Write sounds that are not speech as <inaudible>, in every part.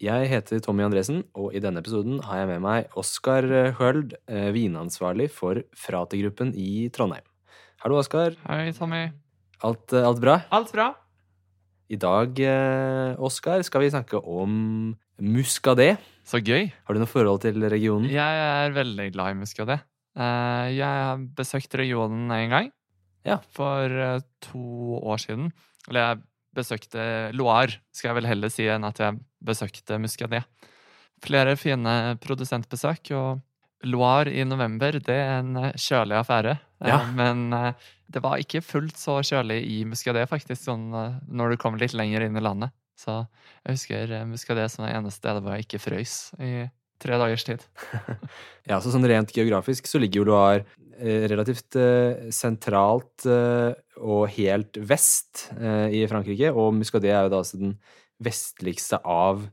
Jeg heter Tommy Andresen, og i denne episoden har jeg med meg Oskar Høld, eh, vinansvarlig for Frate-gruppen i Trondheim. Hallo, Oskar. Hei, Tommy. Alt, eh, alt bra? Alt bra? I dag, eh, Oskar, skal vi snakke om muskadé. Så gøy. Har du noe forhold til regionen? Jeg er veldig glad i muscadet. Eh, Jeg har besøkt regionen en gang. Ja. For to år siden. Eller jeg besøkte Loire, skal jeg vel heller si, enn at jeg besøkte muscadet. Flere fine produsentbesøk, og Loire i november, det er en eh, kjølig affære. Eh, Ja. Men eh, det var ikke fullt så kjølig i muscadet, faktisk, sånn når du kom litt lenger inn i landet. Så jeg husker muscadet som det eneste stedet hvor jeg ikke frøys i tre dagers tid. <laughs> Ja, så sånn rent geografisk så ligger jo Loire relativt sentralt og helt vest i Frankrike, og Muscadet er jo da altså den vestligste av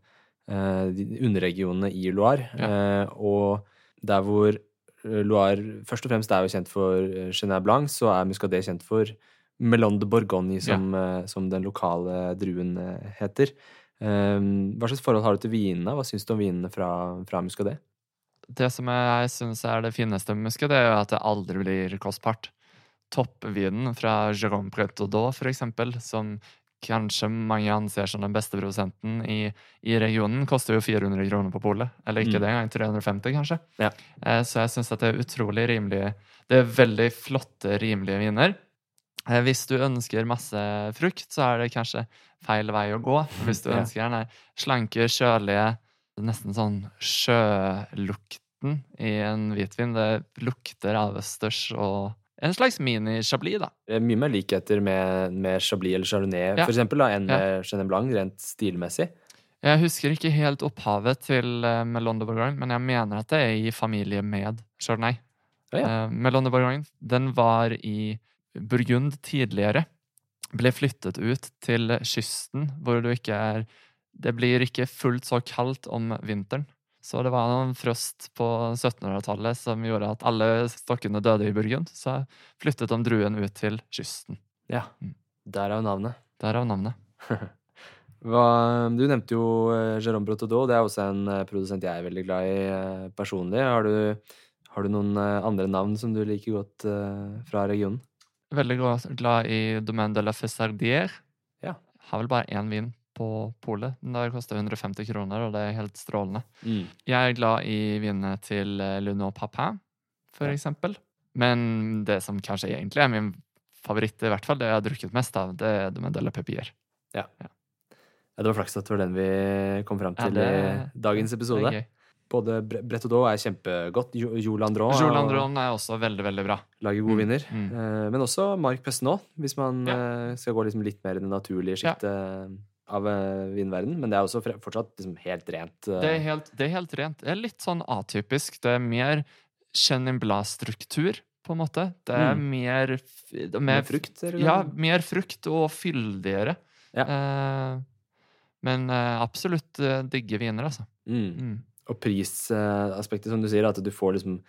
eh, de underregionene i Loire. Eh, og der hvor eh, Loire først og fremst er jo kjent for Chenin Blanc, så er Muscadet kjent for Melon de Bourgogne, som, eh, som den lokale druen heter. Hva slags forhold har du til vinene? Hva syns du om vinene fra, fra Muscadet? Det som jeg syns er det fineste med Muscadet, det er at det aldri blir kostbart. Toppvinen fra Jérôme Pretodot, for eksempel, som kanskje mange anser som den beste produsenten i, i regionen, koster jo 400 kroner på polet. Eller ikke Mm. det engang, 350 kanskje. Ja. Eh, Så jeg syns at det er utrolig rimelig. Det er veldig flotte, rimelige viner. Eh, Hvis du ønsker masse frukt, så er det kanskje feil vei å gå. Hvis du ønsker den slanke, kjølige, nesten sånn sjølukten i en hvitvin, det lukter av østers og en slags mini-chablis, da. Det er mye mer likheter med, med Chablis eller Chardonnay Ja. for eksempel, da, enn Ja. med Chenin Blanc, rent stilmessig. Jeg husker ikke helt opphavet til uh, Melon de Bourgogne, men jeg mener at det er i familie med Chardonnay. Ja, ja. Uh, Melon de Bourgogne den var i Burgund tidligere. Ble flyttet ut til kysten, hvor du ikke er Det blir ikke fullt så kaldt om vinteren. Så det var noen frost på 1700-tallet som gjorde at alle stokkene døde i Burgund. Så flyttet de druen ut til kysten. Ja. Mm. Derav navnet. Derav navnet. <laughs> Hva, du nevnte jo eh, Jérôme Brotodot. Det er også en eh, produsent jeg er veldig glad i eh, personlig. Har du, har du noen andre navn som du liker godt fra regionen? Veldig glad i Domaine de la Fessardière. Ja. Har vel bare én vin på polet. Den der koster 150 kroner, og det er helt strålende. Mm. Jeg er glad i vinene til eh, Luno Papin, for Ja. eksempel. Men det som kanskje egentlig er min favoritt, i hvert fall, det jeg har drukket mest av, det er de la Pepier. Ja, det var flaks at det var den vi kom fram Ja, til det- i dagens episode. Det. Både Bre- Bretodot er kjempegodt. Jolandron Jo Landron er- er også veldig, veldig bra. lager gode Mm, vinner. mm. Eh, Men også Mark Pessenot, hvis man Ja. eh, skal gå liksom litt mer i det naturlige Ja. Av eh, vinverden. Men det er også fortsatt liksom helt rent. eh, Det er, helt, det er helt rent. Det er litt sånn atypisk. Det er mer Chenin Blas-struktur, på en måte. Det er Mm. mer, mer, mer er frukt. Ja, mer frukt og fyldigere. Ja. Eh, men eh, absolutt digge viner, altså. Mm. Mm. Og prisaspektet, som du sier, at du får liksom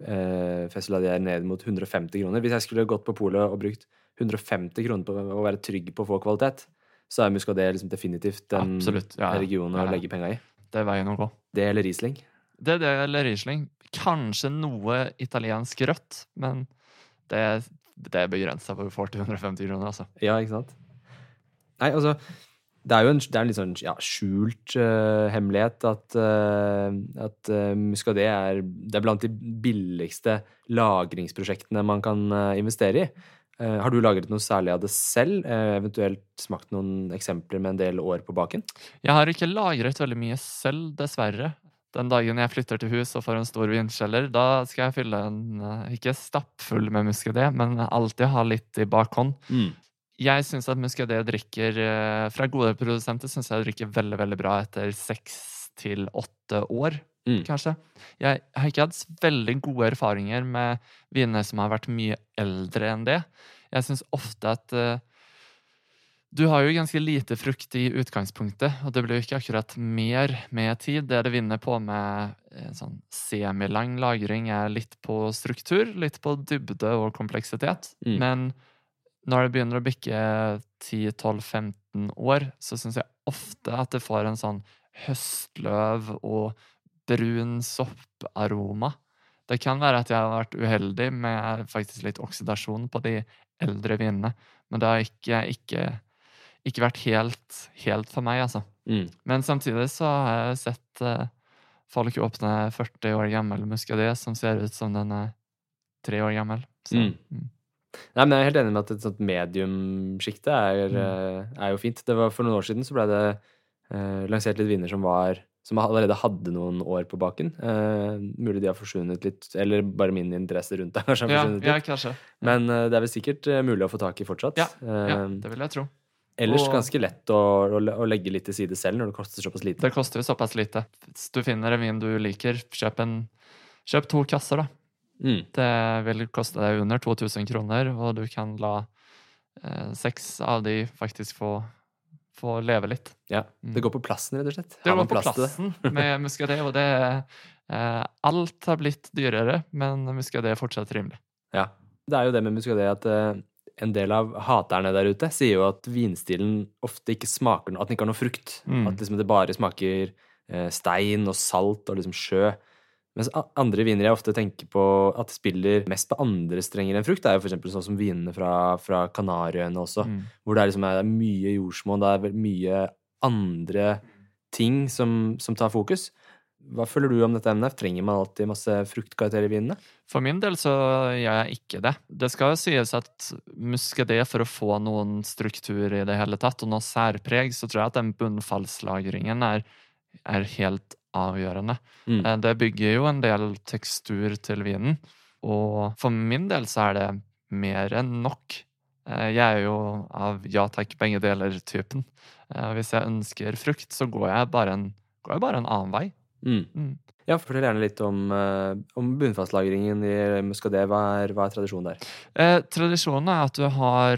eh, Fesseladier ned mot 150 kroner. Hvis jeg skulle gått på polet og brukt 150 kroner på å være trygg på å få kvalitet, så er Muscadet liksom definitivt den Absolutt, ja, ja. regionen å legge penga i. Det er veien å gå. Det eller Riesling. Det er det eller Riesling. Kanskje noe italiensk rødt, men det, det er begrensa hvor du får til 150 kroner, altså. Ja, ikke sant? Nei, altså Det er jo en, det er en litt sånn ja, skjult uh, hemmelighet at, uh, at uh, Muscadet er, er blant de billigste lagringsprosjektene man kan eh, investere i. Eh, har du lagret noe særlig av det selv? Eh, eventuelt smakt noen eksempler med en del år på baken? Jeg har ikke lagret veldig mye selv, dessverre. Den dagen jeg flytter til hus og får en stor vinkjeller, da skal jeg fylle en eh, ikke stappfull med muscadet, men alltid ha litt i bakhånd. Jeg syns at muscadet drikker Fra gode produsenter synes jeg drikker veldig veldig bra etter seks til åtte år, Mm. kanskje. Jeg har ikke hatt veldig gode erfaringer med viner som har vært mye eldre enn det. Jeg syns ofte at eh, du har jo ganske lite frukt i utgangspunktet, og det blir jo ikke akkurat mer med tid. Det det vinner på med eh, sånn semilang lagring, er litt på struktur, litt på dybde og kompleksitet. Mm. Men når det begynner å bikke 10-12-15 år, så syns jeg ofte at det får en sånn høstløv og brun sopparoma. Det kan være at jeg har vært uheldig med faktisk litt oksidasjon på de eldre vinene, men det har ikke, ikke, ikke vært helt, helt for meg, altså. Mm. Men samtidig så har jeg sett eh, folk åpne 40 år gammel muskadé som ser ut som den er tre år gammel. Så, Mm. mm. Nei, men Jeg er helt enig med at et sånt mediumsjikte er, Mm. eh, er jo fint. Det var For noen år siden så ble det eh, lansert litt viner som var som allerede hadde noen år på baken. Eh, mulig de har forsvunnet litt, eller bare min interesse rundt det kanskje Ja, ja, kanskje. Men eh, det er vel sikkert eh, mulig å få tak i fortsatt. Ja, Eh, Ja, det vil jeg tro. ellers og- ganske lett å, å, å legge litt til side selv når det koster såpass lite. Det koster jo såpass lite. Hvis du finner en vin du liker, kjøp, en, kjøp to kasser, da. Mm. Det vil koste deg under 2000 kroner, og du kan la eh, seks av de faktisk få, få leve litt. Ja. Mm. Det går på plassen, rett og slett. Det går på plass plassen med <laughs> muscadet, og det eh, Alt har blitt dyrere, men muscadet er fortsatt rimelig. Ja. Det er jo det med muscadet at eh, en del av haterne der ute sier jo at vinstilen ofte ikke smaker noe, at den ikke har noe frukt. Mm. At liksom det bare smaker eh, stein og salt og liksom sjø. Mens andre viner jeg ofte tenker på at spiller mest på andre strenger enn frukt, det er jo eksempel sånn som vinene fra, fra Kanariøyene også, Mm. hvor det er, liksom, det er mye jordsmonn, det er mye andre ting som, som tar fokus. Hva føler du om dette emnet? Trenger man alltid masse fruktkarakter i vinene? For min del så gjør jeg ikke det. Det skal jo sies at muskedé for å få noen struktur i det hele tatt, og noe særpreg, så tror jeg at den bunnfallslagringen er, er helt avgjørende. Mm. Eh, Det bygger jo en del tekstur til vinen, og for min del så er det mer enn nok. Eh, Jeg er jo av ja takk, begge deler-typen. Eh, Hvis jeg ønsker frukt, så går jeg bare en, går jeg bare en annen vei. Mm. Mm. Ja, fortell gjerne litt om, om bunnfastlagringen i Muscadet. Hva er, hva er tradisjonen der? Eh, tradisjonen er at du har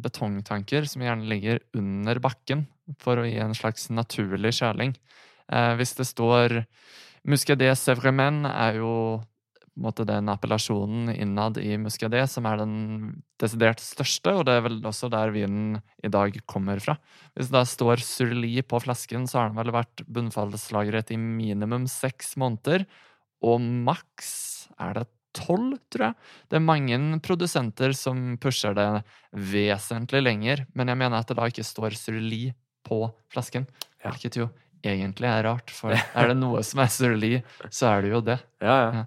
betongtanker som gjerne ligger under bakken for å gi en slags naturlig kjøling. Eh, hvis det står Muscadet Sevremen er jo på en måte den appellasjonen innad i Muscadet som er den desidert største, og det er vel også der vinen i dag kommer fra. Hvis det da står Surli på flasken, så har den vel vært bunnfallslagret i minimum seks måneder, og maks er det tolv, tror jeg. Det er mange produsenter som pusher det vesentlig lenger, men jeg mener at det da ikke står Surli på flasken, Ja. hvilket jo egentlig er rart, for <laughs> er det noe som er Surli, så er det jo det. Ja, ja.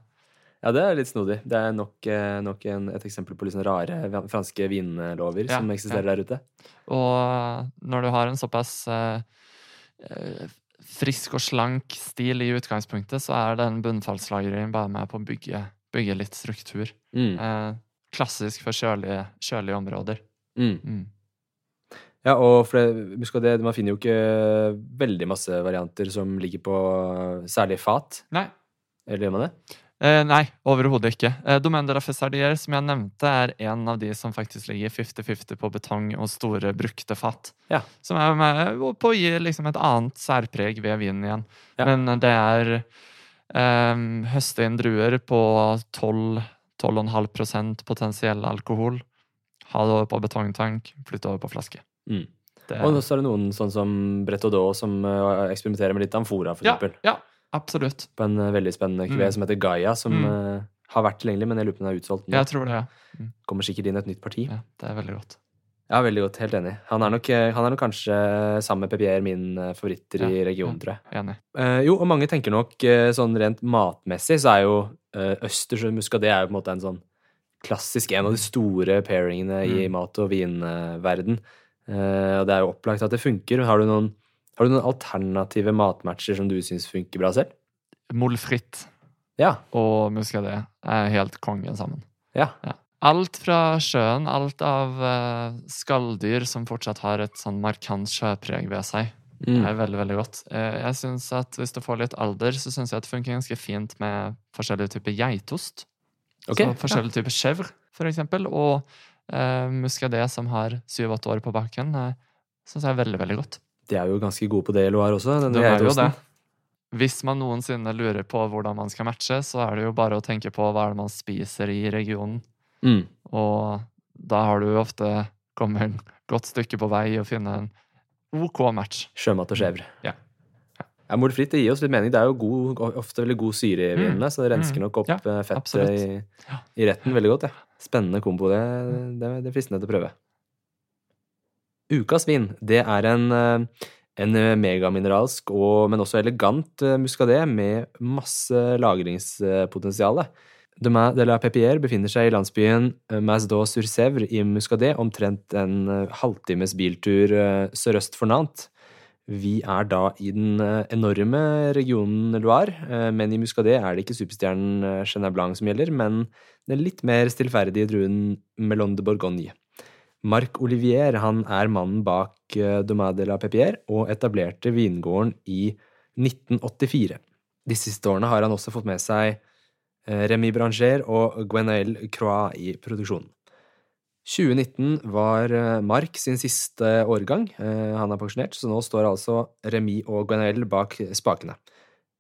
Ja. Det er litt snodig. Det er nok, eh, nok en, et eksempel på sånn rare franske vinlover Ja, som eksisterer der ute. Og når du har en såpass eh, eh, frisk og slank stil i utgangspunktet, så er den bunnfallslagringen bare med på å bygge, bygge litt struktur. Mm. Eh, klassisk for kjølige, kjølige områder. Mm. Mm. Ja, og for det, husk det, man finner jo ikke veldig masse varianter som ligger på særlig fat. Nei. Eller gjør man det? Eh, nei, overhodet ikke. Eh, Domaine de la Fessardier, som jeg nevnte, er en av de som faktisk ligger 50-50 på betong og store brukte fat. Ja. Som er med på å gi liksom et annet særpreg ved vinen igjen. Ja. Men det er eh, høste inn druer på 12-12,5% potensiell alkohol. Ha det over på betongtank, flytte over på flaske. Mm. Det, Og så er det noen sånn som Brett Odot som eh, eksperimenterer med litt amfora, for ja, eksempel. ja, absolutt. På en eh, veldig spennende kuvé Mm. som heter Gaia, som Mm. eh, har vært tilgjengelig, men jeg lurer på om den er utsolgt nå. Jeg tror det, ja. Kommer sikkert inn et nytt parti. ja. Det er veldig godt. Ja, veldig godt. Helt enig. Han er nok, han er nok kanskje sammen med Pepier min favoritter favoritter i regionen, tror jeg. Enig. Jo, og mange tenker nok sånn rent matmessig så er jo uh, østers og muscadet er jo på en måte en sånn klassisk en av de store pairingene i Mm. mat- og vinverden. Eh, og det er jo opplagt at det funker. Har du noen, har du noen alternative matmatcher som du syns funker bra selv? Molfritt Ja. og muskadé er helt kongen sammen. Ja. Alt fra sjøen, alt av eh, skalldyr som fortsatt har et sånn markant sjøpreg ved seg. Det Mm. er veldig, veldig godt. Eh, Jeg synes at Hvis du får litt alder, så syns jeg at det funker ganske fint med forskjellige typer geitost. Okay, Så forskjellige typer chèvre, for eksempel. Og eh, muscadet som har syv-åtte år på bakken, uh, syns jeg er veldig, veldig godt. De er jo ganske gode på det, Loire også. denne De er jo det. Hvis man noensinne lurer på hvordan man skal matche, så er det jo bare å tenke på hva er det man spiser i regionen. Mm. Og da har du ofte kommet et godt stykke på vei å finne en OK match. Sjømat og skjevr. Ja. Ja, Molfritt det gir oss litt mening. Det er jo god, ofte veldig god syre i vinene, så det rensker Mm. nok opp Ja, eh, fettet i, i retten veldig godt. Ja. Spennende kombo. Det, det, det er fristende til å prøve. Ukas vin, det er en, eh, en megamineralsk, og, men også elegant muskadé med masse lagringspotensial. Demain de la Pépière befinner seg i landsbyen eh, Masdaux-sur-Sèvre i Muscadet, omtrent en eh, halvtimes biltur eh, sørøst for Nantes. Vi er da i den eh, enorme regionen Loire, eh, men i Muscadet er det ikke superstjernen eh, Chenin Blanc som gjelder, men den litt mer stillferdige druen Melon de Bourgogne. Marc Olivier han er mannen bak Domaine de la Pépier og etablerte vingården i 1984. De siste årene har han også fått med seg Remy Branger og Gwenaëlle Croix i produksjonen. 2019 var eh, Mark sin siste årgang. Eh, Han er pensjonert, så nå står altså Remi og Guanel bak spakene.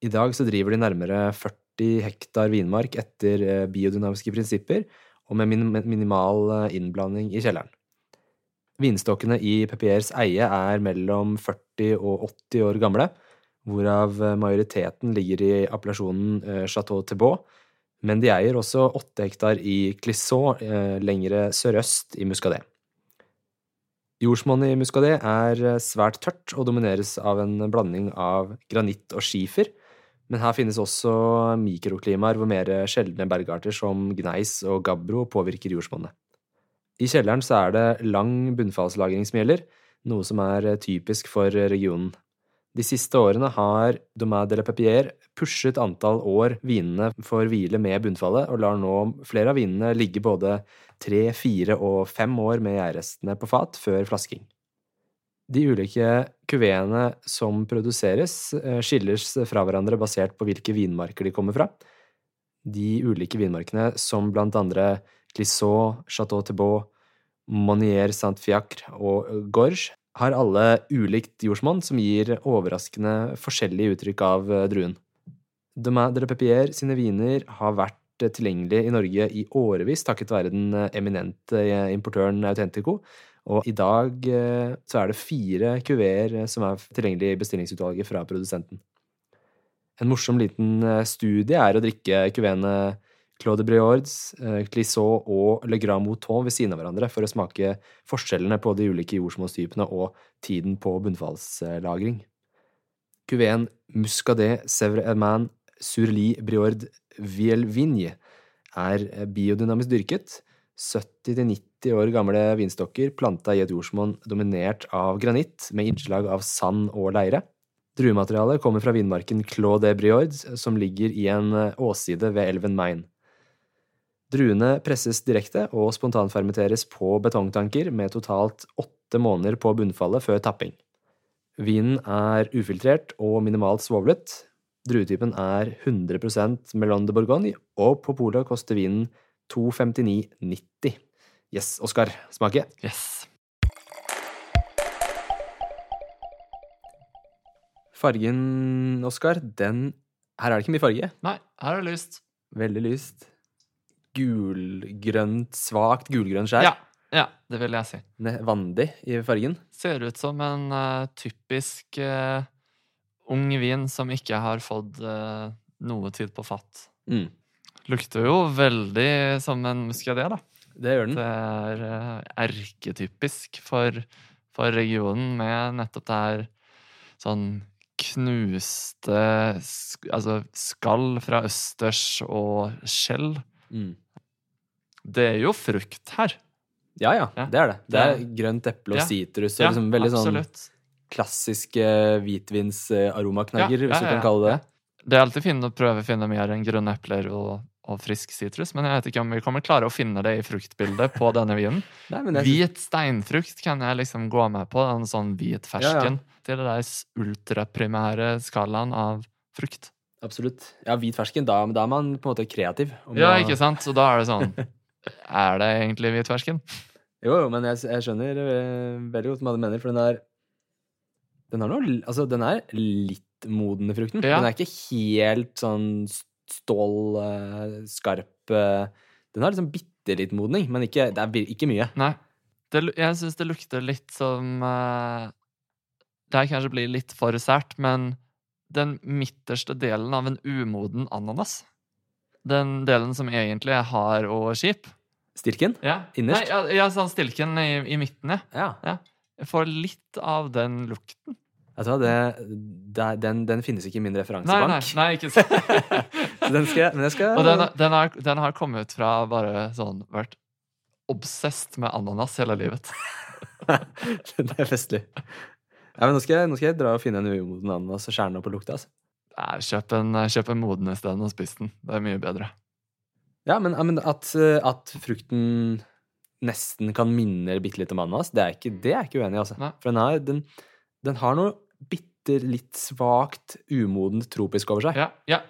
I dag så driver de nærmere 40 hektar vinmark etter eh, biodynamiske prinsipper og med minimal innblanding i kjelleren. Vinstokkene i Pepiers eie er mellom 40 og 80 år gamle, hvorav majoriteten ligger i appellasjonen Chateau Thibault, men de eier også åtte hektar i Clisson eh, lengre sørøst i Muscadet. Jordsmonnet i Muscadet er eh, svært tørt og domineres av en blanding av granitt og skifer, men her finnes også mikroklimaer hvor mer sjeldne bergarter som gneis og gabbro påvirker jordsmonnet. I kjelleren så er det lang bunnfallslagring som gjelder, noe som er typisk for regionen. De siste årene har Domain de la Papier pushet antall år vinene får hvile med bunnfallet, og lar nå flere av vinene ligge både tre, fire og fem år med gjærrestene på fat før flasking. De ulike kuveene som produseres, eh, skilles fra hverandre basert på hvilke vinmarker de kommer fra. De ulike vinmarkene, som blant andre Clisson, Chateau Thibault, Monier Saint-Fiacre og Gorge, har alle ulikt jordsmonn som gir overraskende forskjellige uttrykk av eh, druen. Domain de la Pepier sine viner har vært tilgjengelig tilgjengelige i Norge i årevis takket være den eh, eminente importøren Autentico, og i dag eh, så er det fire kuveer eh, som er tilgjengelige i bestillingsutvalget fra produsenten. En morsom liten eh, studie er å drikke kuveene Claude Briords, eh, Clisson og Le Grand Mouton ved siden av hverandre for å smake forskjellene på de ulike jordsmonnstypene og tiden på bunnfallslagring. Cuvéen Muscadet Sevre Herman Surli Briord Vielvigne er biodynamisk dyrket. 70-90 år gamle vinstokker planta i et jordsmonn dominert av granitt med innslag av sand og leire. Druematerialet kommer fra vinmarken Clos de Briord, som ligger i en åsside ved elven Main. Druene presses direkte og spontanfermenteres på betongtanker med totalt åtte måneder på bunnfallet før tapping. Vinen er ufiltrert og minimalt svovlet. Druetypen er 100 Melon de Bourgogne, og på polet koster vinen 259,90. Yes, Oskar, smake. Yes. Fargen, Oskar, den Her er det ikke mye farge. Nei, her er det lyst. Veldig lyst. Gulgrønt, svakt gulgrønn skjær. Ja, ja, det vil jeg si. Vandig i fargen. Ser ut som en uh, typisk uh, ung vin som ikke har fått uh, noe tid på fatt. Mm. Lukter jo veldig som en muskadé, da. Det gjør den. Det er erketypisk for, for regionen med nettopp det her sånn knuste sk Altså skall fra østers og skjell. Mm. Det er jo frukt her. Ja, ja, Ja. det er det. Det er grønt eple og Ja. sitrus og liksom veldig sånn klassiske hvitvinsaromaknagger, Ja, ja, hvis du kan kalle det det. Det er alltid fint å prøve å finne mer enn grønne epler og, og frisk sitrus, men jeg vet ikke om vi kommer klare å finne det i fruktbildet på <laughs> denne vinen. Nei, synes- Hvit steinfrukt kan jeg liksom gå med på. En sånn hvit Ja, ja. fersken. i det der ultraprimære skalaen av frukt. Absolutt. Ja, hvit fersken, da, da er man på en måte kreativ. og Ja, ikke sant? Så da er det sånn <laughs> Er det egentlig hvit fersken? Jo, jo, men jeg, jeg skjønner eh, veldig godt hva du mener, for den er Den er noe Altså, den er litt moden i frukten. Ja. Den er ikke helt sånn stål, eh, skarp eh, Den har liksom bitte litt modning, men ikke, det er ikke mye. Nei. Det, jeg syns det lukter litt som Det her kanskje blir litt for sært, men den midterste delen av en umoden ananas Den delen som egentlig er hard og kjip Stilken? ja. Innerst? Nei, ja, sånn stilken i, i midten, ja. Ja. Jeg får litt av den lukten. Vet du hva, det, det, den, den finnes ikke i min Nei, nei, nei ikke. <laughs> Så den skal, men jeg skal Og den, den, har, den har kommet ut fra bare sånn Vært obsessed med ananas hele livet. <laughs> Det er festlig. Ja, men nå skal, jeg, nå skal jeg dra og finne en umoden ananas og skjære den opp og lukte. Altså. Nei, kjøp en, kjøp en moden isteden og spis den. Det er mye bedre. Ja, men, men at, eh, at frukten nesten kan minne bitte litt om ananas, det er ikke, det er ikke uenig i. Altså. Nei. For den, har- den, den har noe bitte litt svakt umodent tropisk over seg. Ja, ja.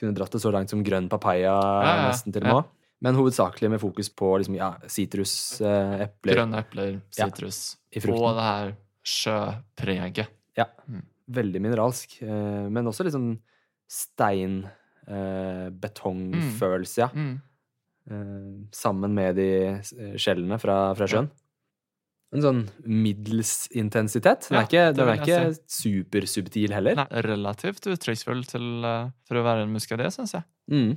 Kunne dratt det så langt som grønn papaya, ja, nesten til og ja. med. Men hovedsakelig med fokus på liksom, ja, sitrus, eh, epler Grønne epler, sitrus og det her sjøpreget. Ja. Mm. Veldig mineralsk. Eh, men også litt sånn stein, eh, betongfølelse, ja. Mm. Eh, sammen med de eh, skjellene fra, fra sjøen. En sånn middels intensitet. Den er ikke, det den er ikke supersubtil heller. Nei, relativt uttrykksfull eh, for å være en muskadé, syns jeg. Mm.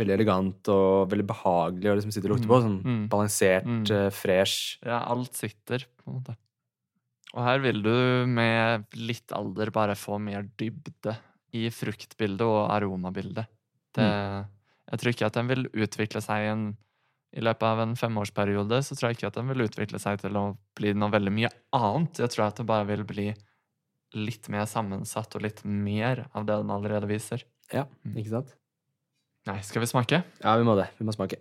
Veldig elegant og veldig behagelig å liksom sitte og lukte på. Sånn Mm. balansert, Mm. fresh. Ja, alt sitter, på en måte. Og her vil du med litt alder bare få mer dybde i fruktbildet og aromabildet. Det, Jeg tror ikke at den vil utvikle seg en, i løpet av en femårsperiode. Så tror jeg ikke at den vil utvikle seg til å bli noe veldig mye annet. Jeg tror at det bare vil bli litt mer sammensatt og litt mer av det den allerede viser. Ja, Mm. ikke sant? Nei, skal vi smake? Ja, vi må det. Vi må smake.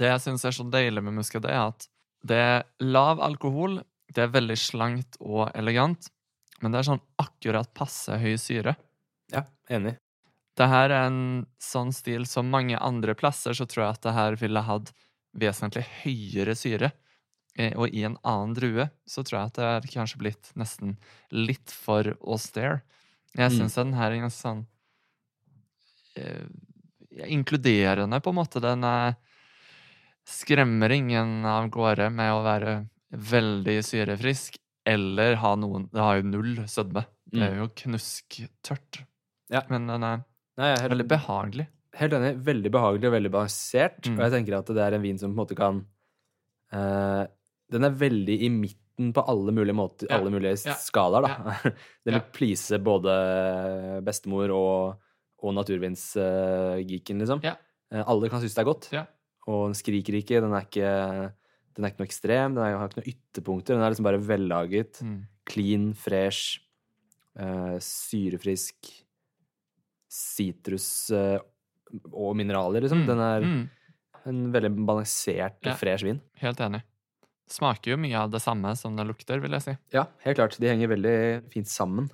Det jeg syns er så deilig med muskadé, er at det er lav alkohol, det er veldig slankt og elegant, men det er sånn akkurat passe høy syre. Ja, enig. Det her er en sånn stil som mange andre plasser, så tror jeg at det her ville hatt vesentlig høyere syre. Eh, Og i en annen drue så tror jeg at det er kanskje blitt nesten litt for austere. Jeg Mm. den her er ganske sånn eh, inkluderende, på en måte. Den er skremmer ingen av gårde med å være veldig syrefrisk eller ha noen Det har jo null sødme. Det er jo knusktørt. Ja. Men den er Nei, helt, veldig behagelig. helt enig. Veldig behagelig og veldig balansert. Mm. Og jeg tenker at det er en vin som på en måte kan uh, Den er veldig i midten på alle mulige måter, Ja. alle mulige Ja. skalaer, da. <laughs> Den vil Ja. please både bestemor og, og naturvinsgeeken, liksom. Ja. Eh, alle kan synes det er godt. Ja. Og den skriker ikke. Den er ikke, den er ikke noe ekstrem. Den er, har ikke noen ytterpunkter. Den er liksom bare vellaget. Mm. Clean, fresh, uh, syrefrisk, sitrus uh, og mineraler, liksom. Mm. Den er mm. en veldig balansert og Ja. fresh vin. Helt enig. Smaker jo mye av det samme som det lukter, vil jeg si. Ja, helt klart. De henger veldig fint sammen.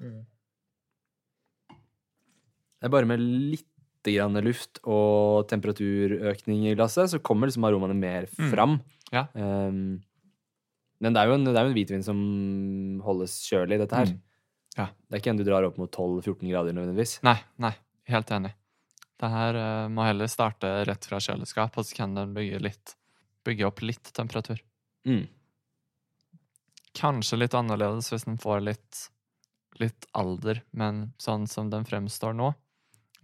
Det er bare med litt grann luft og temperaturøkning i glasset, så kommer liksom aromaene mer Mm. Ja. Um, men det er, en, det er jo en hvitvin som holdes kjølig, dette her. Mm. Ja. Det er ikke en du drar opp mot 12-14 grader nødvendigvis. Nei, nei. Helt enig. Det her uh, må heller starte rett fra kjøleskap, og så kan den bygge, litt, bygge opp litt temperatur. Mm. Kanskje litt annerledes hvis den får litt, litt alder, men sånn som den fremstår nå,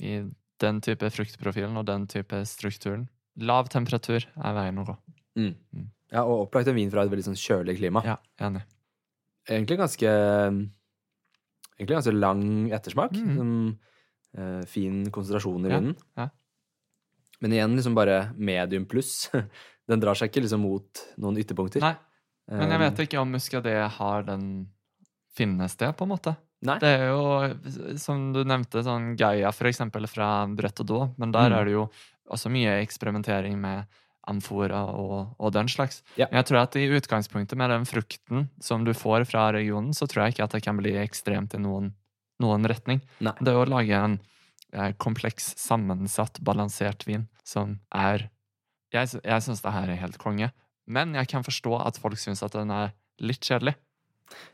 i den type fruktprofilen og den type strukturen Lav temperatur er veien å gå. Mm. Mm. Ja, og opplagt en vin fra et veldig sånn kjølig klima. Ja, enig. Egentlig ganske Egentlig ganske lang ettersmak. Mm. Som, uh, fin konsentrasjon i vinen. ja. Men igjen liksom bare medium pluss. <laughs> Den drar seg ikke liksom mot noen ytterpunkter. Nei, men jeg Um, vet ikke om muskadé har den finnes det, på en måte. Nei. Det er jo, som du nevnte, sånn Gaia for eksempel fra Brett og Då, men der Mm. er det jo også mye eksperimentering med amfora og, og den slags. Ja. Men jeg tror at i utgangspunktet med den frukten som du får fra regionen, så tror jeg ikke at det kan bli ekstremt i noen, noen retning. Nei. Det å lage en eh, kompleks, sammensatt, balansert vin som er Jeg, jeg syns det her er helt konge. Men jeg kan forstå at folk syns at den er litt kjedelig.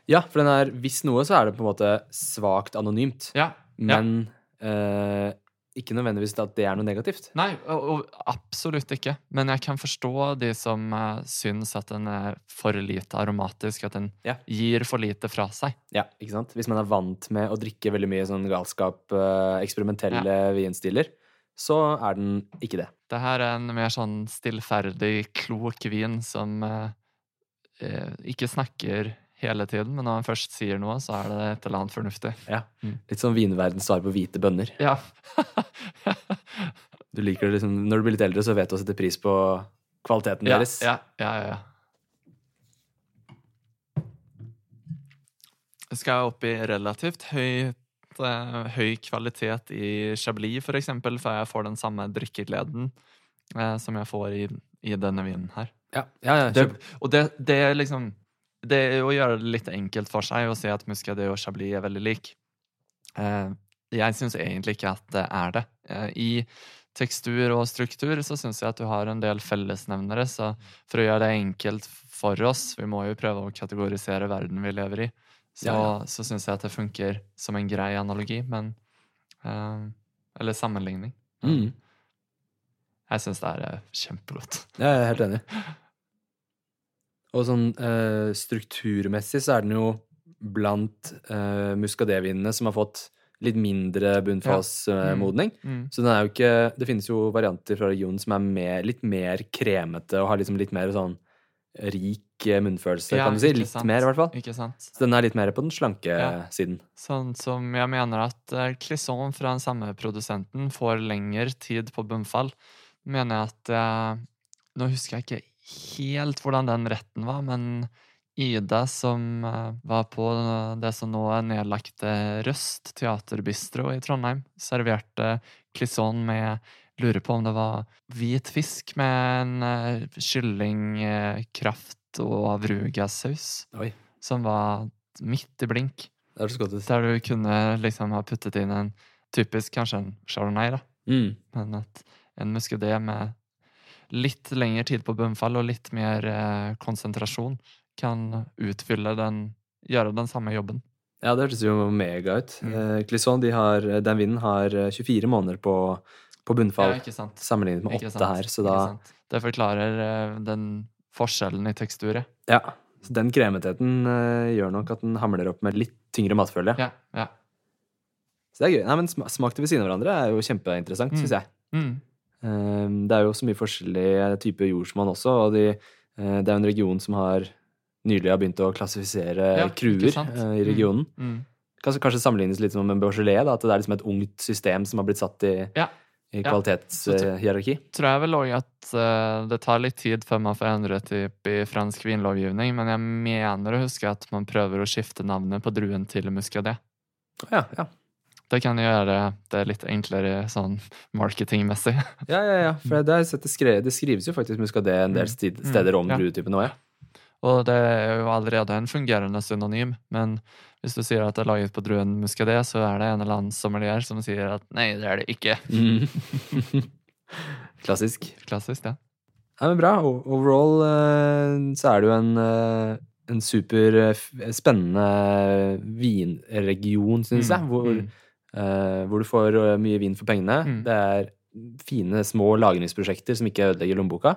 Ja, for den er, hvis noe, så er det på en måte svakt anonymt. Ja. Men eh, ikke nødvendigvis at det er noe negativt. Nei, og, og absolutt ikke. Men jeg kan forstå de som uh, syns at den er for lite aromatisk, at den Ja. gir for lite fra seg. Ja, ikke sant? Hvis man er vant med å drikke veldig mye sånn galskap, eh, eksperimentelle vinstiler, så er den ikke det. Det her er en mer sånn stillferdig, klok vin som eh, eh, ikke snakker hele tiden, men når han først sier noe, så er det et eller annet fornuftig. Ja. Mm. Litt sånn vinverdens svar på hvite bønner. Ja. <laughs> Du liker det liksom, Når du blir litt eldre, så vet du å sette pris på kvaliteten ja, deres. ja, ja, ja. Skal jeg opp i relativt høyt, eh, høy kvalitet i Chablis, for eksempel, før jeg får den samme drikkegleden eh, som jeg får i, i denne vinen her. Ja, ja, ja, Det, og det, det liksom Det er å gjøre det litt enkelt for seg å si at Muscadet og Chablis er veldig lik. Eh, jeg syns egentlig ikke at det er det. Eh, I tekstur og struktur så syns jeg at du har en del fellesnevnere, så for å gjøre det enkelt for oss, vi må jo prøve å kategorisere verden vi lever i, så, Ja, ja. så syns jeg at det funker som en grei analogi, men eh, Eller sammenligning. Mm. Jeg syns det er kjempegodt. Jeg er helt enig. <laughs> Og sånn uh, strukturmessig så er den jo blant uh, muskadevinene som har fått litt mindre bunnfallsmodning. Mm. Så den er jo ikke Det finnes jo varianter fra regionen som er mer, litt mer kremete og har liksom litt mer sånn rik eh, munnfølelse, Ja, kan du si. Litt sant. mer, i hvert fall. Så den er litt mer på den slanke Ja. siden. Sånn som jeg mener at klisson Clisson fra den samme produsenten får lengre tid på bunnfall, mener jeg at eh, Nå husker jeg ikke helt hvordan den retten var, men Ida, som eh, var på det som nå er nedlagte Røst teaterbistro i Trondheim, serverte Clisson med Lurer på om det var hvit fisk med en eh, kyllingkraft og avrugasaus, som var midt i blink. Der du kunne liksom ha puttet inn en typisk, kanskje en chardonnay, da. Mm. Men at en muskedé med litt lengre tid på bunnfall og litt mer eh, konsentrasjon kan utfylle den Gjøre den samme jobben. Ja, det hørtes jo mega ut. Mm. Eh, Clisson, de har, den vinden har eh, 24 måneder på, på bunnfall, Ja, sammenlignet med åtte her, så da. Det forklarer eh, den forskjellen i teksturet. Ja. Så den kremetheten eh, gjør nok at den hamler opp med litt tyngre matfølge. Ja, ja. Så det er gøy. Nei, men smak til ved siden av hverandre er jo kjempeinteressant, Mm. syns jeg. Mm. Eh, Det er jo så mye forskjellige typer jordsmonn også, og de, eh, det er jo en region som har nylig har begynt å klassifisere Ja, kruer eh, i regionen. Mm. Kanskje, kanskje sammenlignes litt som en Beaujolais, at det er liksom et ungt system som har blitt satt i, Ja. i Ja. Så kvalitetshierarki. tror jeg vel òg at uh, det tar litt tid før man får endret typ i fransk vinlovgivning, men jeg mener å huske at man prøver å skifte navnet på druen til muscadet. Ja, ja. Det kan gjøre det litt enklere sånn marketingmessig. Ja, ja, ja. For det, har det, skrives jo faktisk muskadé en del Mm. Mm. steder om Ja. druetypen òg, ja. Og det er jo allerede en fungerende synonym, men hvis du sier at det er laget på druen muskadé, så er det en eller annen sommelier som sier at nei, det er det ikke. Mm. <laughs> Klassisk. Klassisk, ja. Nei, men bra. Overall eh, så er det jo en, eh, en super eh, spennende vinregion, syns jeg, hvor, Mm. Eh, hvor du får eh, mye vin for pengene. Mm. Det er fine, små lagringsprosjekter som ikke ødelegger lommeboka.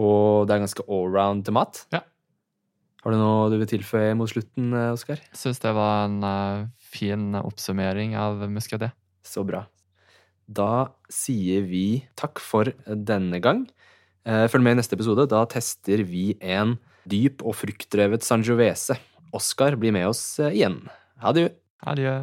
Og det er ganske allround til mat. Ja. Har du noe du vil tilføye mot slutten, eh, Oskar? Syns det var en uh, fin oppsummering av muscadet. Så bra. Da sier vi takk for denne gang. Uh, Følg med i neste episode. Da tester vi en dyp og fruktdrevet sangiovese. Oskar blir med oss igjen. Adjø. Adjø.